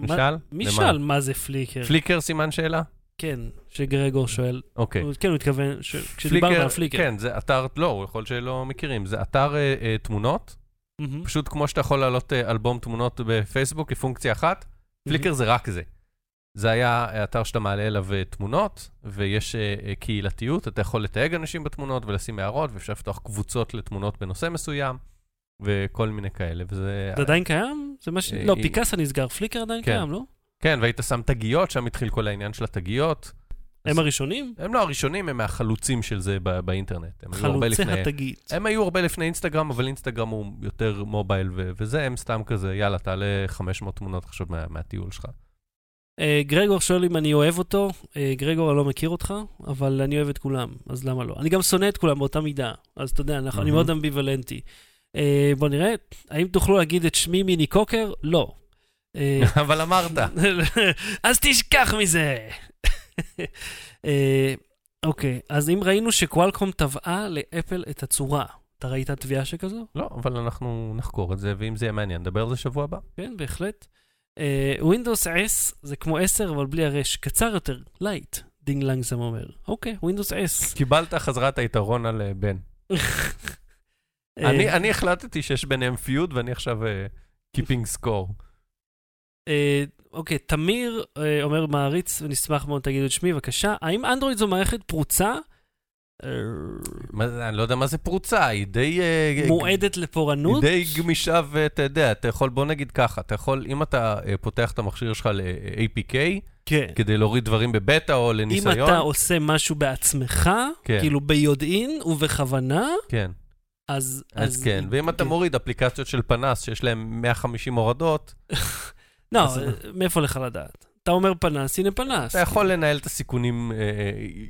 נשאל? מי? שאל מה זה פליקר? פליקר סימן שאלה? כן, שגרגור שואל. אוקיי. הוא- כן, הוא התכוון, ש- כשדיברנו על פליקר. כן, זה אתר, לא, הוא יכול שלא מכירים, זה אתר אה, אה, תמונות, מהמם. פשוט כמו שאתה יכול להעלות אה, אלבום תמונות בפייסבוק כפונקציה אחת, פליקר זה רק זה. זה היה אתר שאתה מעלה אליו אה, תמונות, ויש אה, אה, קהילתיות, אתה יכול לתייג אנשים בתמונות ולשים הערות, ואפשר לפתוח קבוצות לתמונות בנושא מסוים, וכל מיני כאלה, וזה... זה עדיין קיים? זה מה ש... אה, לא, פיקאסה נסגר, פליקר עדיין כן. קיים, לא? כן, והיית שם תגיות, שם התחיל כל העניין של התגיות. הם הראשונים? הם לא הראשונים, הם מהחלוצים של זה ב- באינטרנט. הם הרבה חלוצי לפני... התגית. הם היו הרבה לפני אינסטגרם, אבל אינסטגרם הוא יותר מובייל ו- וזה, הם סתם כזה, יאללה, תעלה 500 תמונות עכשיו מה- מהטיול שלך. אה, גרגור שואל אם אני אוהב אותו. אה, גרגור, אני לא מכיר אותך, אבל אני אוהב את כולם, אז למה לא? אני גם שונא את כולם באותה מידה, אז אתה יודע, אנחנו- אני מהמם. מאוד אמביוולנטי. אה, בוא נראה, האם תוכלו להגיד את שמי מיני קוקר? לא. אה, אבל אמרת. אז תשכח מזה. אה, אוקיי, אז אם ראינו שקוואלקום תבעה לאפל את הצורה, אתה ראית תביעה שכזו? לא, אבל אנחנו נחקור את זה, ואם זה יהיה מעניין, נדבר על זה שבוע הבא. כן, בהחלט. ווינדוס אה, S זה כמו 10, אבל בלי הרש, קצר יותר, Lite, דינג לנגסם אומר. אוקיי, ווינדוס S. קיבלת חזרה את היתרון על אה, בן. אה, אני החלטתי שיש ביניהם feud, ואני עכשיו אה, keeping score. אה, אוקיי, תמיר אה, אומר מעריץ, ונשמח מאוד תגידו את שמי, בבקשה. האם אנדרואיד זו מערכת פרוצה? אה, אני לא יודע מה זה פרוצה, היא די... מועדת היא לפורענות? די גמישה, ואתה יודע, אתה יכול, בוא נגיד ככה, אתה יכול, אם אתה פותח את המכשיר שלך ל-APK, כן. כדי להוריד דברים בבטא או אם לניסיון, אתה עושה משהו בעצמך, כן. כאילו ביודעין ובכוונה, כן, אז... אז כן, ואם אתה כן. מוריד אפליקציות של פנס שיש להן 150 הורדות, לא, אה, מאיפה לך לדעת? אתה אומר פנס, הנה פנס. אתה יכול לנהל את הסיכונים, אה,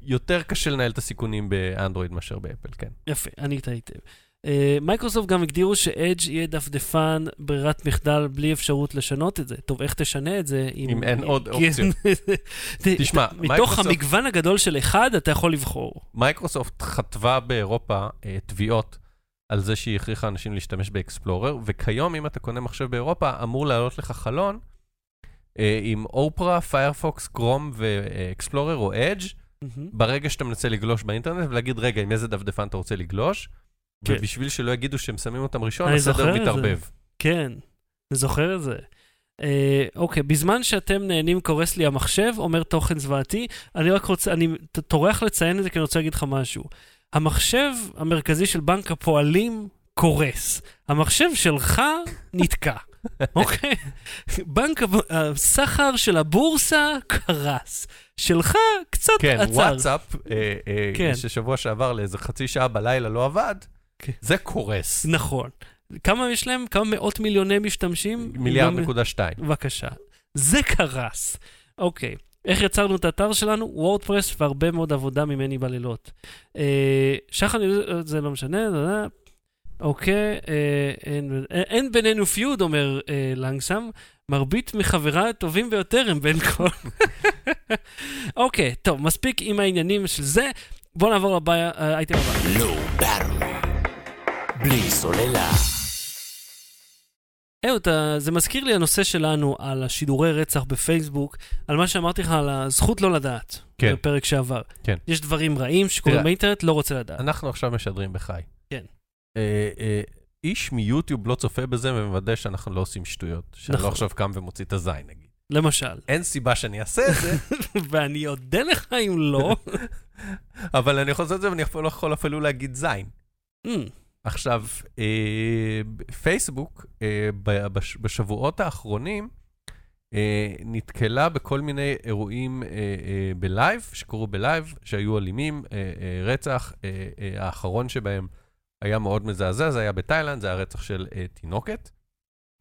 יותר קשה לנהל את הסיכונים באנדרואיד מאשר באפל, כן. יפה, ענית היטב. אה, מייקרוסופט גם הגדירו שאדג' יהיה דפדפן ברירת מחדל בלי אפשרות לשנות את זה. טוב, איך תשנה את זה אם... אם אין עוד כן. אופציות. תשמע, מתוך מייקרוסופט- המגוון הגדול של אחד, אתה יכול לבחור. מייקרוסופט חטפה באירופה אה, תביעות על זה שהיא הכריחה אנשים להשתמש באקספלורר, וכיום אם אתה קונה מחשב באירופה, אמור לעלות לך חלון אה, עם אופרה, פיירפוקס, קרום ואקספלורר או אדג' ברגע שאתה מנסה לגלוש באינטרנט ולהגיד, רגע, עם איזה דפדפן אתה רוצה לגלוש, כן. ובשביל שלא יגידו שהם שמים אותם ראשון, הסדר. מתערבב. כן, אני זוכר את זה. אה, אוקיי, בזמן שאתם נהנים קורס לי המחשב, אומר תוכן זוועתי, אני רק רוצה, אני טורח לציין את זה כי אני רוצה להגיד לך משהו. המחשב המרכזי של בנק הפועלים קורס. המחשב שלך נתקע, אוקיי? בנק הסחר של הבורסה קרס. שלך קצת כן, עצר. וואטסאפ, אה, אה, כן. ששבוע שעבר לאיזה חצי שעה בלילה לא עבד, כן. זה קורס. נכון. כמה יש להם? כמה מאות מיליוני משתמשים? מיליארד נקודה שתיים. בבקשה. זה קרס. אוקיי. איך יצרנו את האתר שלנו? וורדפרס והרבה מאוד עבודה ממני בלילות. אה, שחר, זה לא משנה, אוקיי, אה, אין, אה, אין בינינו פיוד, אומר אה, לנגסם. מרבית מחבריי הטובים ביותר הם בין כל... אוקיי, טוב, מספיק עם העניינים של זה. בואו נעבור לבעיה, אה, הבא. Low Battery. בלי סוללה. אהוד, אתה- זה מזכיר לי הנושא שלנו על השידורי רצח בפייסבוק, על מה שאמרתי לך על הזכות לא לדעת. כן. בפרק שעבר. כן. יש דברים רעים שקורים באינטרנט, לא רוצה לדעת. אנחנו עכשיו משדרים בחי. כן. אה, אה, איש מיוטיוב לא צופה בזה ומוודא שאנחנו לא עושים שטויות. שאני נכון. לא עכשיו קם ומוציא את הזין, נגיד. למשל. אין סיבה שאני אעשה את זה, ואני אודה לך אם לא. אבל אני יכול לעשות את זה ואני לא יכול אפילו להגיד זין. Mm, עכשיו, אה, פייסבוק אה, בשבועות האחרונים אה, נתקלה בכל מיני אירועים אה, אה, ב live, שקרו ב live, שהיו אלימים, אה, אה, רצח, אה, אה, האחרון שבהם היה מאוד מזעזע, זה היה בתאילנד, זה היה רצח של אה, תינוקת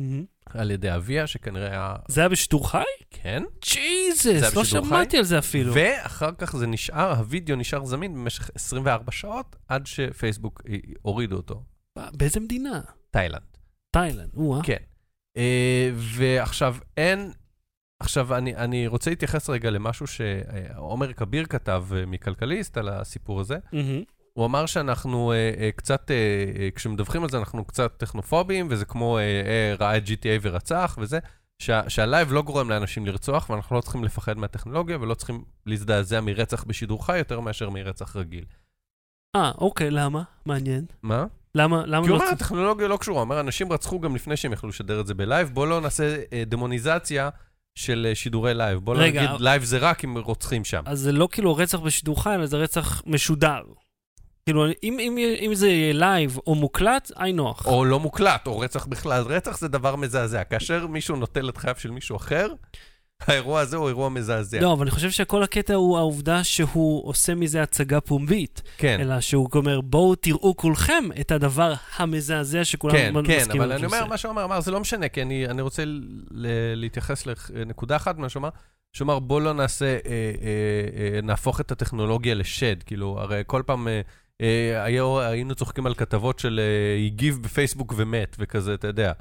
מהמם. על ידי אביה, שכנראה היה... זה היה בשידור חי? כן. ג'יזוס, לא שמעתי? על זה אפילו. ואחר כך זה נשאר, הווידאו נשאר זמין במשך 24 שעות, עד שפייסבוק אה, הורידו אותו. באיזה מדינה? תאילנד. תאילנד, או-אה. כן. אה, ועכשיו אין... עכשיו, אני, אני רוצה להתייחס רגע למשהו שעומר כביר כתב מכלכליסט על הסיפור הזה. מהמם. הוא אמר שאנחנו אה, אה, קצת, אה, אה, כשמדווחים על זה, אנחנו קצת טכנופובים, וזה כמו אה, אה, ראה את GTA ורצח וזה, שה, שה live לא גורם לאנשים לרצוח, ואנחנו לא צריכים לפחד מהטכנולוגיה, ולא צריכים להזדעזע מרצח בשידור חי יותר מאשר מרצח רגיל. אה, אוקיי, למה? מעניין. מה? למה, למה כי הוא לא... אומר, הטכנולוגיה לא קשורה, הוא אומר, אנשים רצחו גם לפני שהם יכלו לשדר את זה ב live, בוא לא נעשה אה, דמוניזציה של אה, שידורי live. בוא לא נגיד, live זה רק אם רוצחים שם. אז זה לא כאילו רצח בשידור חי, אלא זה רצח משודר. כאילו, אם, אם, אם זה יהיה live או מוקלט, היי נוח. או לא מוקלט, או רצח בכלל. רצח זה דבר מזעזע. כאשר מישהו נוטל את חייו של מישהו אחר, האירוע הזה הוא אירוע מזעזע. לא, אבל אני חושב שכל הקטע הוא העובדה שהוא עושה מזה הצגה פומבית. כן, אלא שהוא אומר, בואו תראו כולכם את הדבר המזעזע שכולם כן, מסכימים כן, אבל אני אומר. מה שהוא אמר, אמר, זה לא משנה, כי אני, אני רוצה ל- להתייחס לנקודה אחת מה שהוא אמר, שהוא אמר, בוא לא נעשה, אה, אה, אה, נהפוך את הטכנולוגיה לשד, כאילו, הרי כל פעם אה, היו, היינו צוחקים על כתבות של אה, הגיב בפייסבוק ומת, וכזה, אתה יודע.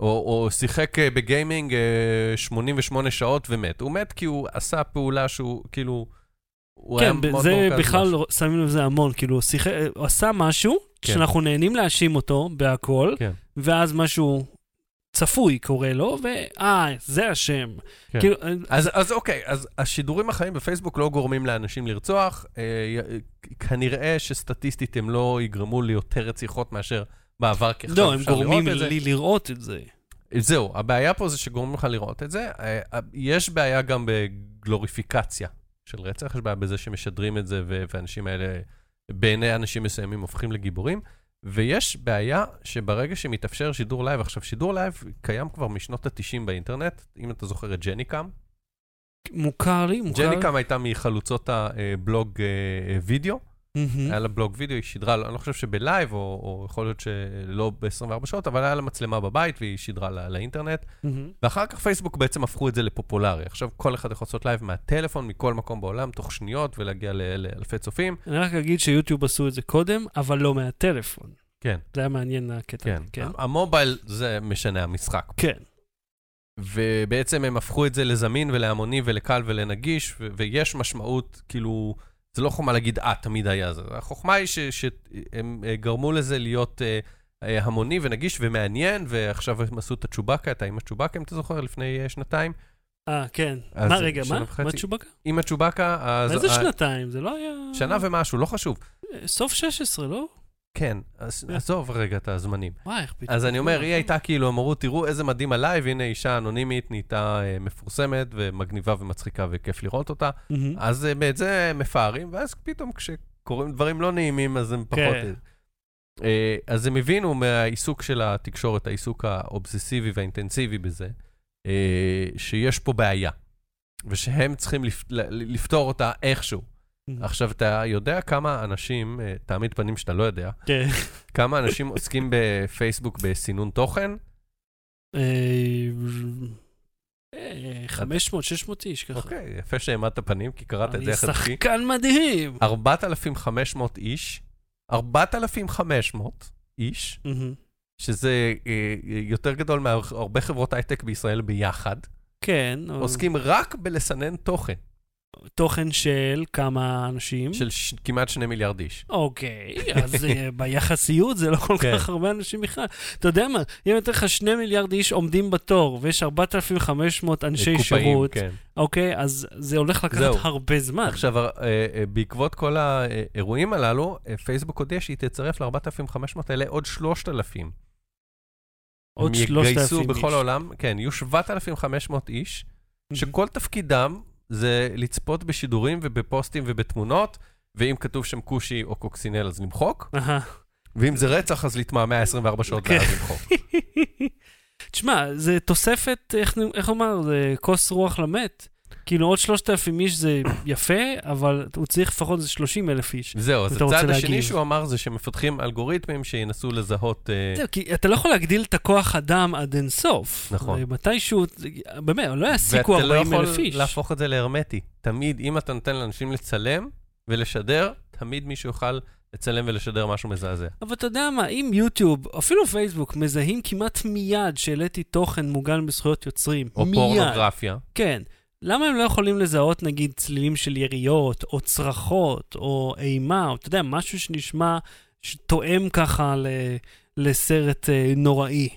או, או שיחק אה, בגיימינג אה, 88 שעות ומת. הוא מת כי הוא עשה פעולה שהוא, כאילו, הוא היה כן, מאוד זה בכלל. שמים לזה המון, כאילו, שיחק- הוא עשה משהו כן. שאנחנו נהנים להאשים אותו בהכל, כן. ואז משהו צפוי קורה לו, ואה, זה השם. כן. כאילו, אז, אז אוקיי, אז השידורים החיים בפייסבוק לא גורמים לאנשים לרצוח. אה, כנראה שסטטיסטית הם לא יגרמו ליותר רציחות מאשר בעבר, כי עכשיו לא, הם אפשר לראות גורמים את זה. לי לראות את זה. זהו, הבעיה פה זה שגורמים לך לראות את זה. אה, אה, יש בעיה גם בגלוריפיקציה של רצח, יש בעיה בזה שמשדרים את זה, והאנשים האלה, בעיני אנשים מסוימים, הופכים לגיבורים. ויש בעיה שברגע שמתאפשר שידור live, עכשיו, שידור live קיים כבר משנות ה-90 באינטרנט, אם אתה זוכר את ג'ניקאם. מוכר לי, מוכר. ג'ניקאם הייתה מחלוצות הבלוג אה, וידאו, מהמם. היה לה בלוג וידאו, היא שידרה, אני לא חושב שב live, או, או יכול להיות שלא ב-24 שעות, אבל היה לה מצלמה בבית והיא שידרה לא, לאינטרנט. מהמם. ואחר כך פייסבוק בעצם הפכו את זה לפופולרי. עכשיו כל אחד יכול לעשות live מהטלפון, מכל מקום בעולם, תוך שניות, ולהגיע לאלפי צופים. אני רק אגיד שיוטיוב עשו את זה קודם, אבל לא מהטלפון. כן, זה היה מעניין הקטע. כן. כן. ה mobile זה משנה המשחק. כן. ובעצם הם הפכו את זה לזמין ולהמוני ולקל ולנגיש, ויש משמעות, כאילו, זה לא חוכמה להגיד, אה, תמיד היה זה. החוכמה היא שהם אה, גרמו לזה להיות אה, אה, המוני ונגיש ומעניין, ועכשיו הם עשו את הצ'ובאקה, את האם הצ'ובאקה, אם אתה זוכר, לפני אה, שנתיים. אה, כן. מה, רגע, מה? וחצי. מה צ'ובקה? עם הצ'ובאקה, אז... איזה שנתיים? זה לא היה... שנה ומשהו, לא חשוב. סוף 16, לא? כן, אז עזוב רגע את הזמנים. וואי, איך פתאום. אז אני אומר, היא הייתה כאילו, אמרו, תראו איזה מדהים עליי, והנה אישה אנונימית נהייתה אה, מפורסמת ומגניבה ומצחיקה וכיף לראות אותה. אז אה, את זה הם מפארים, ואז פתאום כשקורים דברים לא נעימים, אז הם פחות... כן. אה, אז הם הבינו מהעיסוק של התקשורת, העיסוק האובססיבי והאינטנסיבי בזה, אה, שיש פה בעיה, ושהם צריכים לפתור אותה איכשהו. מהמם. עכשיו, אתה יודע כמה אנשים, אה, תעמיד פנים שאתה לא יודע, כן. כמה אנשים עוסקים בפייסבוק בסינון תוכן? אה, 500, 600 איש ככה. אוקיי, יפה שהעמדת פנים, כי קראת את זה אני יחד איתי. שחקן מדהים. 4,500 איש, 4,500 איש, מהמם. שזה אה, יותר גדול מהרבה חברות הייטק בישראל ביחד, כן. עוסקים רק בלסנן תוכן תוכן של כמה אנשים. של ש- כמעט 2 מיליארד איש. אוקיי, אז אה, ביחסיות זה לא כל כן. כך הרבה אנשים בכלל. אתה יודע מה, אם יותר לך שני מיליארד איש עומדים בתור, ויש 4,500 אנשי קופאים, שירות, כן. אוקיי, אז זה הולך לקחת זהו. הרבה זמן. עכשיו, אה, אה, בעקבות כל האירועים הללו, אה, פייסבוק הודיע שהיא תצרף ל-4,500 האלה עוד 3,000. עוד הם 3,000 יגייסו איש. בכל העולם, כן, יהיו 7,500 איש. שכל תפקידם זה לצפות בשידורים ובפוסטים ובתמונות ואם כתוב שם כושי או קוקסינל אז למחוק. ואם זה רצח אז להתמהמה 24 שעות כן. ואז למחוק. תשמע, זה תוספת, איך, איך לומר, זה כוס רוח למת. כאילו עוד 3,000 איש זה יפה, אבל הוא צריך לפחות איזה 30 אלף איש. זהו, אז הצעד השני. שהוא אמר זה שמפתחים אלגוריתמים שינסו לזהות... אה, זהו, כי אתה לא יכול להגדיל את הכוח אדם עד אינסוף. נכון. מתישהו, באמת, לא יעסיקו ואתה לא 40 אלף יכול איש. להפוך את זה להרמטי. תמיד, אם אתה נותן לאנשים לצלם ולשדר, תמיד מישהו יוכל לצלם ולשדר משהו מזעזע. אבל אתה יודע מה, אם יוטיוב, אפילו פייסבוק, מזהים כמעט מיד שהעליתי תוכן מוגן בזכויות יוצרים, או מיד, פורנוגרפיה. כן. למה הם לא יכולים לזהות נגיד צלילים של יריות, או צרחות, או אימה, או אתה יודע, משהו שנשמע, שתואם ככה ל, לסרט אה, נוראי.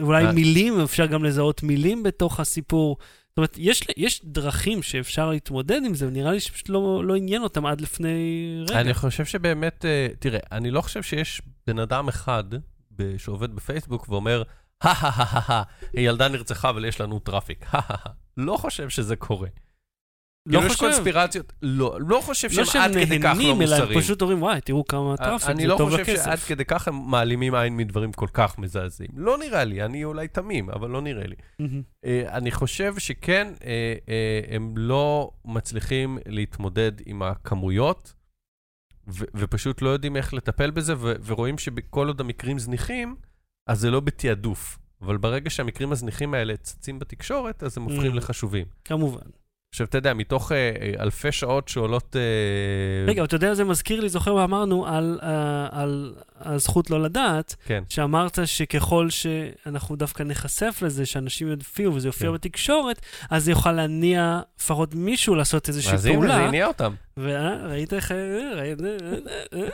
אולי אה. מילים, אפשר גם לזהות מילים בתוך הסיפור. זאת אומרת, יש, יש דרכים שאפשר להתמודד עם זה, ונראה לי שפשוט לא, לא עניין אותם עד לפני רגע. אני חושב שבאמת, אה, תראה, אני לא חושב שיש בן אדם אחד שעובד בפייסבוק ואומר, הא ילדה נרצחה אבל יש לנו טראפיק. לא חושב שזה קורה. לא כאילו, יש חושב. קונספירציות, לא, לא חושב לא שהם עד כדי כך לא נהנים, אלא הם מוסריים. פשוט אומרים, וואי, תראו כמה טראפיק, אני זה לא טוב חושב לכסף. שעד כדי כך הם מעלימים עין מדברים כל כך מזעזעים. לא נראה לי, אני אולי תמים, אבל לא נראה לי. אה, אני חושב שכן, אה, אה, הם לא מצליחים להתמודד עם הכמויות, ו- ופשוט לא יודעים איך לטפל בזה, ו- ורואים שכל עוד המקרים זניחים, אז זה לא בתעדוף. אבל ברגע שהמקרים הזניחים האלה צצים בתקשורת, אז הם הופכים Mm. לחשובים. כמובן. עכשיו, אתה יודע, מתוך אה, אה, אלפי שעות שעולות... אה, רגע, אתה יודע, זה מזכיר לי, זוכר מה אמרנו על, אה, על הזכות לא לדעת, כן. שאמרת שככל שאנחנו דווקא נחשף לזה, שאנשים יופיעו וזה יופיע כן. בתקשורת, אז זה יוכל להניע לפחות מישהו לעשות איזושהי אז הנה, זה פעולה. הניע אותם. וראית איך... אה, ראית- אה, אה.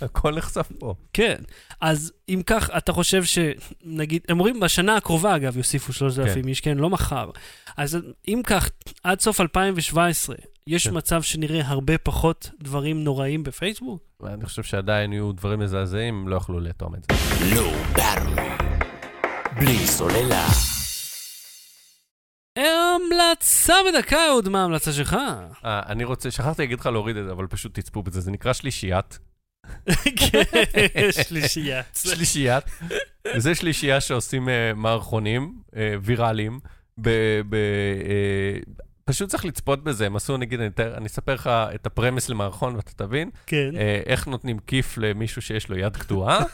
הכל נחשף פה. כן. אז אם כך, אתה חושב שנגיד, הם אומרים בשנה הקרובה, אגב, יוסיפו 3,000 איש, כן, לא מחר. אז אם כך, עד סוף 2017, יש כן. מצב שנראה הרבה פחות דברים נוראים בפייסבוק? ואני חושב שעדיין יהיו דברים מזעזעים, לא יכלו לאטום את זה. Battery. בלי סוללה. המלצה בדקה, אהוד, מה ההמלצה שלך? אה, אני רוצה, שכחתי להגיד לך להוריד את זה, אבל פשוט תצפו בזה, זה נקרא שלישיית. כן, שלישייה. שלישיית. וזה שלישייה שעושים אה, מערכונים אה, ויראליים. אה, פשוט צריך לצפות בזה, הם עשו, נגיד, אני, אני אספר לך את הפרמס למערכון ואתה תבין, כן. אה, איך נותנים כיף למישהו שיש לו יד קטועה,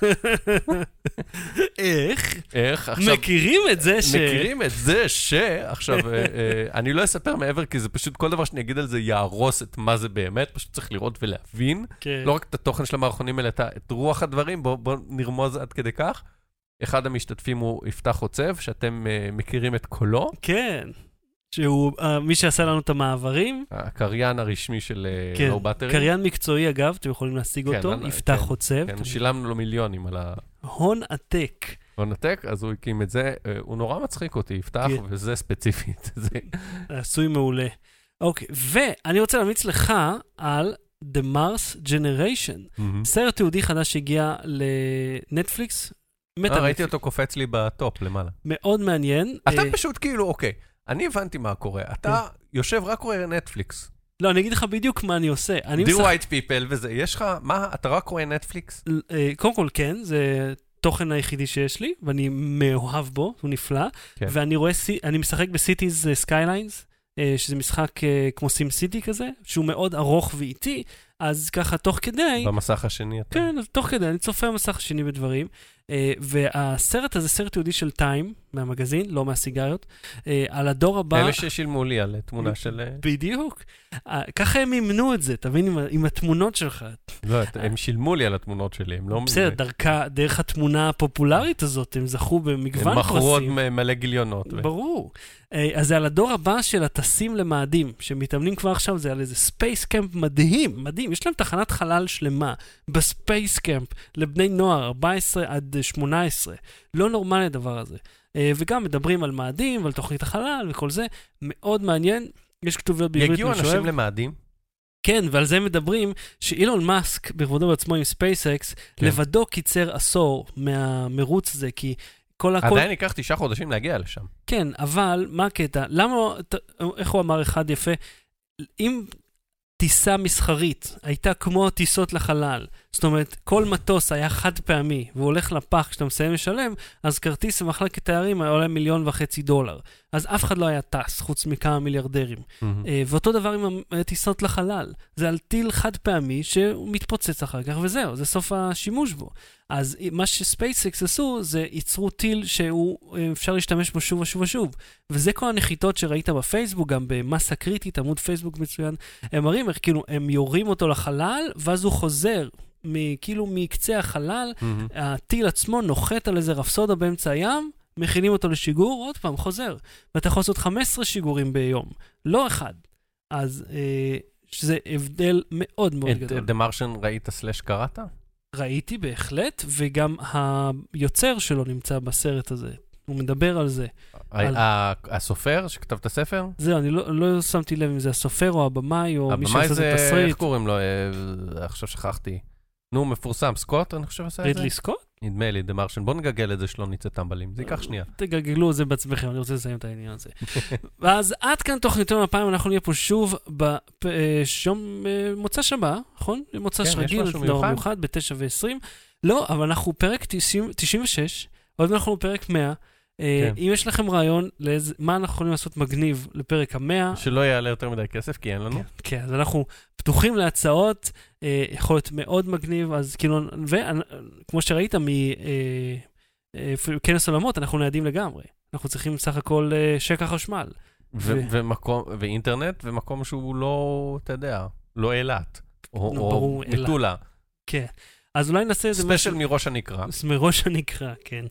איך? איך, עכשיו, מכירים את זה ש... מכירים את זה ש... עכשיו, אה, אה, אני לא אספר מעבר, כי זה פשוט, כל דבר שאני אגיד על זה יהרוס את מה זה באמת, פשוט צריך לראות ולהבין. כן. לא רק את התוכן של המערכונים, אלא את רוח הדברים, בואו בוא נרמוז עד כדי כך. אחד המשתתפים הוא יפתח עוצב, שאתם uh, מכירים את קולו, כן. שהוא אה, מי שעשה לנו את המעברים. הקריין הרשמי של uh, כן. לואו באטרי. קריין מקצועי, אגב, אתם יכולים להשיג כן, אותו, אני- יפתח כן, חוצב. כן, שילמנו לו מיליונים על הון עתק. העונתק, אז הוא הקים את זה. אה, הוא נורא מצחיק אותי, יפתח, כן. וזה ספציפית. זה... עשוי מעולה. אוקיי, ואני רוצה להמליץ לך על The Mars Generation, סרט תיעודי חדש שהגיע לנטפליקס. מת אה, ראיתי. אותו קופץ לי בטופ למעלה. מאוד מעניין. אתה אה, פשוט כאילו, אוקיי, אני הבנתי מה קורה. אתה יושב רק רואה נטפליקס. לא, אני אגיד לך בדיוק מה אני עושה. אני משחק... white people וזה, יש לך, מה, אתה רק רואה נטפליקס? אה, קודם כל, כן, זה התוכן היחידי שיש לי, ואני מאוהב בו, הוא נפלא. כן. ואני רואה, אני משחק בסיטיז סקייליינס, שזה משחק אה, כמו סים סיטי כזה, שהוא מאוד ארוך ואיטי, אז ככה, תוך כדי... במסך השני אתה. כן, אז תוך כדי, אני צופה במסך השני בדברים. אה, והסרט הזה, סרט תיעודי של טיים, מהמגזין, לא מהסיגריות, אה, על הדור הבא... אלה ששילמו לי על תמונה של... אה, בדיוק. ככה הם מימנו את זה, תבין, עם, עם התמונות שלך. לא, הם שילמו לי על התמונות שלי, הם לא... בסדר, דרכה, דרך התמונה הפופולרית הזאת, הם זכו במגוון הם מכרו עוד פרסים. מלא גיליונות. ברור. אז זה על הדור הבא של הטסים למאדים, שמתאמנים כבר עכשיו, זה על איזה space camp מדהים, מדהים. יש להם תחנת חלל שלמה ב space camp לבני נוער, 14 עד 18. לא נורמלי הדבר הזה. אה, וגם מדברים על מאדים ועל תוכנית החלל וכל זה, מאוד מעניין. יש כתוביות בעברית, יגיעו. אנשים למאדים, כן, ועל זה מדברים, שאילון מאסק, בכבודו בעצמו עם ספייסקס, כן. לבדו קיצר עשור מהמרוץ הזה, כי כל הכל... עדיין ייקח תשעה חודשים להגיע לשם. כן, אבל מה הקטע? למה, ת- איך הוא אמר אחד יפה? אם טיסה מסחרית הייתה כמו טיסות לחלל. זאת אומרת, כל מטוס היה חד פעמי, והוא הולך לפח כשאתה מסיים לשלם, אז כרטיס במחלקת תיירים היה עולה מיליון וחצי דולר. אז אף אחד לא היה טס, חוץ מכמה מיליארדרים. אה, ואותו דבר עם הטיסות לחלל. זה על טיל חד פעמי שהוא מתפוצץ אחר כך, וזהו, זה סוף השימוש בו. אז מה שספייסקס עשו, זה ייצרו טיל שהוא, אה, אפשר להשתמש בו שוב ושוב ושוב. וזה כל הנחיתות שראית בפייסבוק, גם במסה קריטית, עמוד פייסבוק מצוין. הם מראים איך כאילו, הם יורים אותו לחלל, ואז הוא חוזר. כאילו מקצה החלל, מהמם. הטיל עצמו נוחת על איזה רפסודה באמצע הים, מכינים אותו לשיגור, עוד פעם, חוזר. ואתה יכול לעשות 15 שיגורים ביום, לא אחד. אז אה, שזה הבדל מאוד מאוד את גדול. The Martian ראית סלאש קראת? ראיתי בהחלט, וגם היוצר שלו נמצא בסרט הזה. הוא מדבר על זה. על- הסופר שכתב את הספר? זהו, אני לא, לא שמתי לב אם זה הסופר או הבמאי או מי הבמאי שעשה את זה, איך התסריט. קוראים לו? אה, עכשיו שכחתי. נו, מפורסם, סקוט, אני חושב עשה את זה? רידלי סקוט? נדמה לי, דה מרשן. בוא נגגל את זה שלא נצא טמבלים, זה ייקח שנייה. תגלגלו את זה בעצמכם, אני רוצה לסיים את העניין הזה. ואז עד כאן תוכניתנו הפעם, אנחנו נהיה פה שוב ביום מוצא שבת, נכון? מוצא כן, יש רגיל, משהו לא מיוחד? מיוחד, ב-9 ו-20. לא, אבל אנחנו פרק 90 96, עוד אנחנו בפרק 100. אה, כן. אם יש לכם רעיון לאיזה- מה אנחנו יכולים לעשות מגניב לפרק המאה, שלא יעלה יותר מדי כסף, כי אין לנו. כן, אז אנחנו פתוחים להצעות, אה, יכול להיות מאוד מגניב, אז כאילו, וכמו שראית מכנס עולמות, אנחנו ניידים לגמרי. אנחנו צריכים סך הכל אה, שקע חשמל. ו- ו- ומקום, ואינטרנט, ומקום שהוא לא, אתה יודע, לא אילת. או. מטולה. כן. אז אולי נעשה איזה ספיישל מראש הנקרה. מראש הנקרא, כן.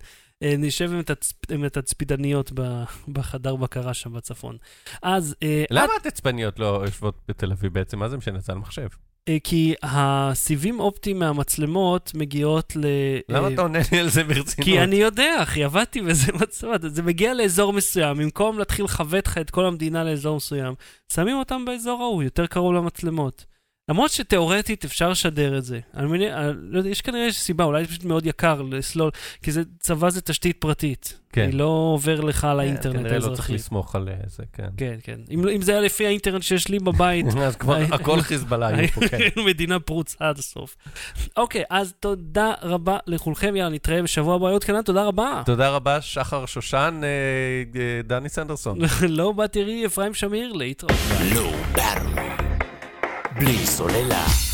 אה, נשב עם התצפ- עם התצפיתניות ב- בחדר בקרה שם בצפון. אז... אה, למה התצפניות לא יושבות בתל אביב בעצם? מה זה משנה? זה על מחשב. אה, כי הסיבים אופטיים מהמצלמות מגיעות ל... למה אתה עונה לי על זה ברצינות? כי אני יודע, אחי, עבדתי בזה מצלמות. זה מגיע לאזור מסוים, במקום להתחיל לכבד לך את כל המדינה לאזור מסוים, שמים אותם באזור ההוא, יותר קרוב למצלמות. למרות שתאורטית אפשר לשדר את זה. אני מניח, אני לא יודע, יש כנראה סיבה, אולי זה פשוט מאוד יקר לסלול, כי זה, צבא זה תשתית פרטית. כן. היא לא עובר לך כן, לאינטרנט כנראה לא צריך האזרחי. לסמוך על אה, זה, כן. כן, כן. אם, אם זה היה לפי האינטרנט שיש לי בבית, אז כבר הכל חיזבאללה היו פה, כן. מדינה פרוצה עד הסוף. אוקיי, אז תודה רבה לכולכם, יאללה, נתראה בשבוע הבא עוד כאן, תודה רבה. תודה רבה, שחר שושן, אה, אה, דני סנדרסון. לא בת תראי, אפרים שמיר, להתראות. בלי סוללה.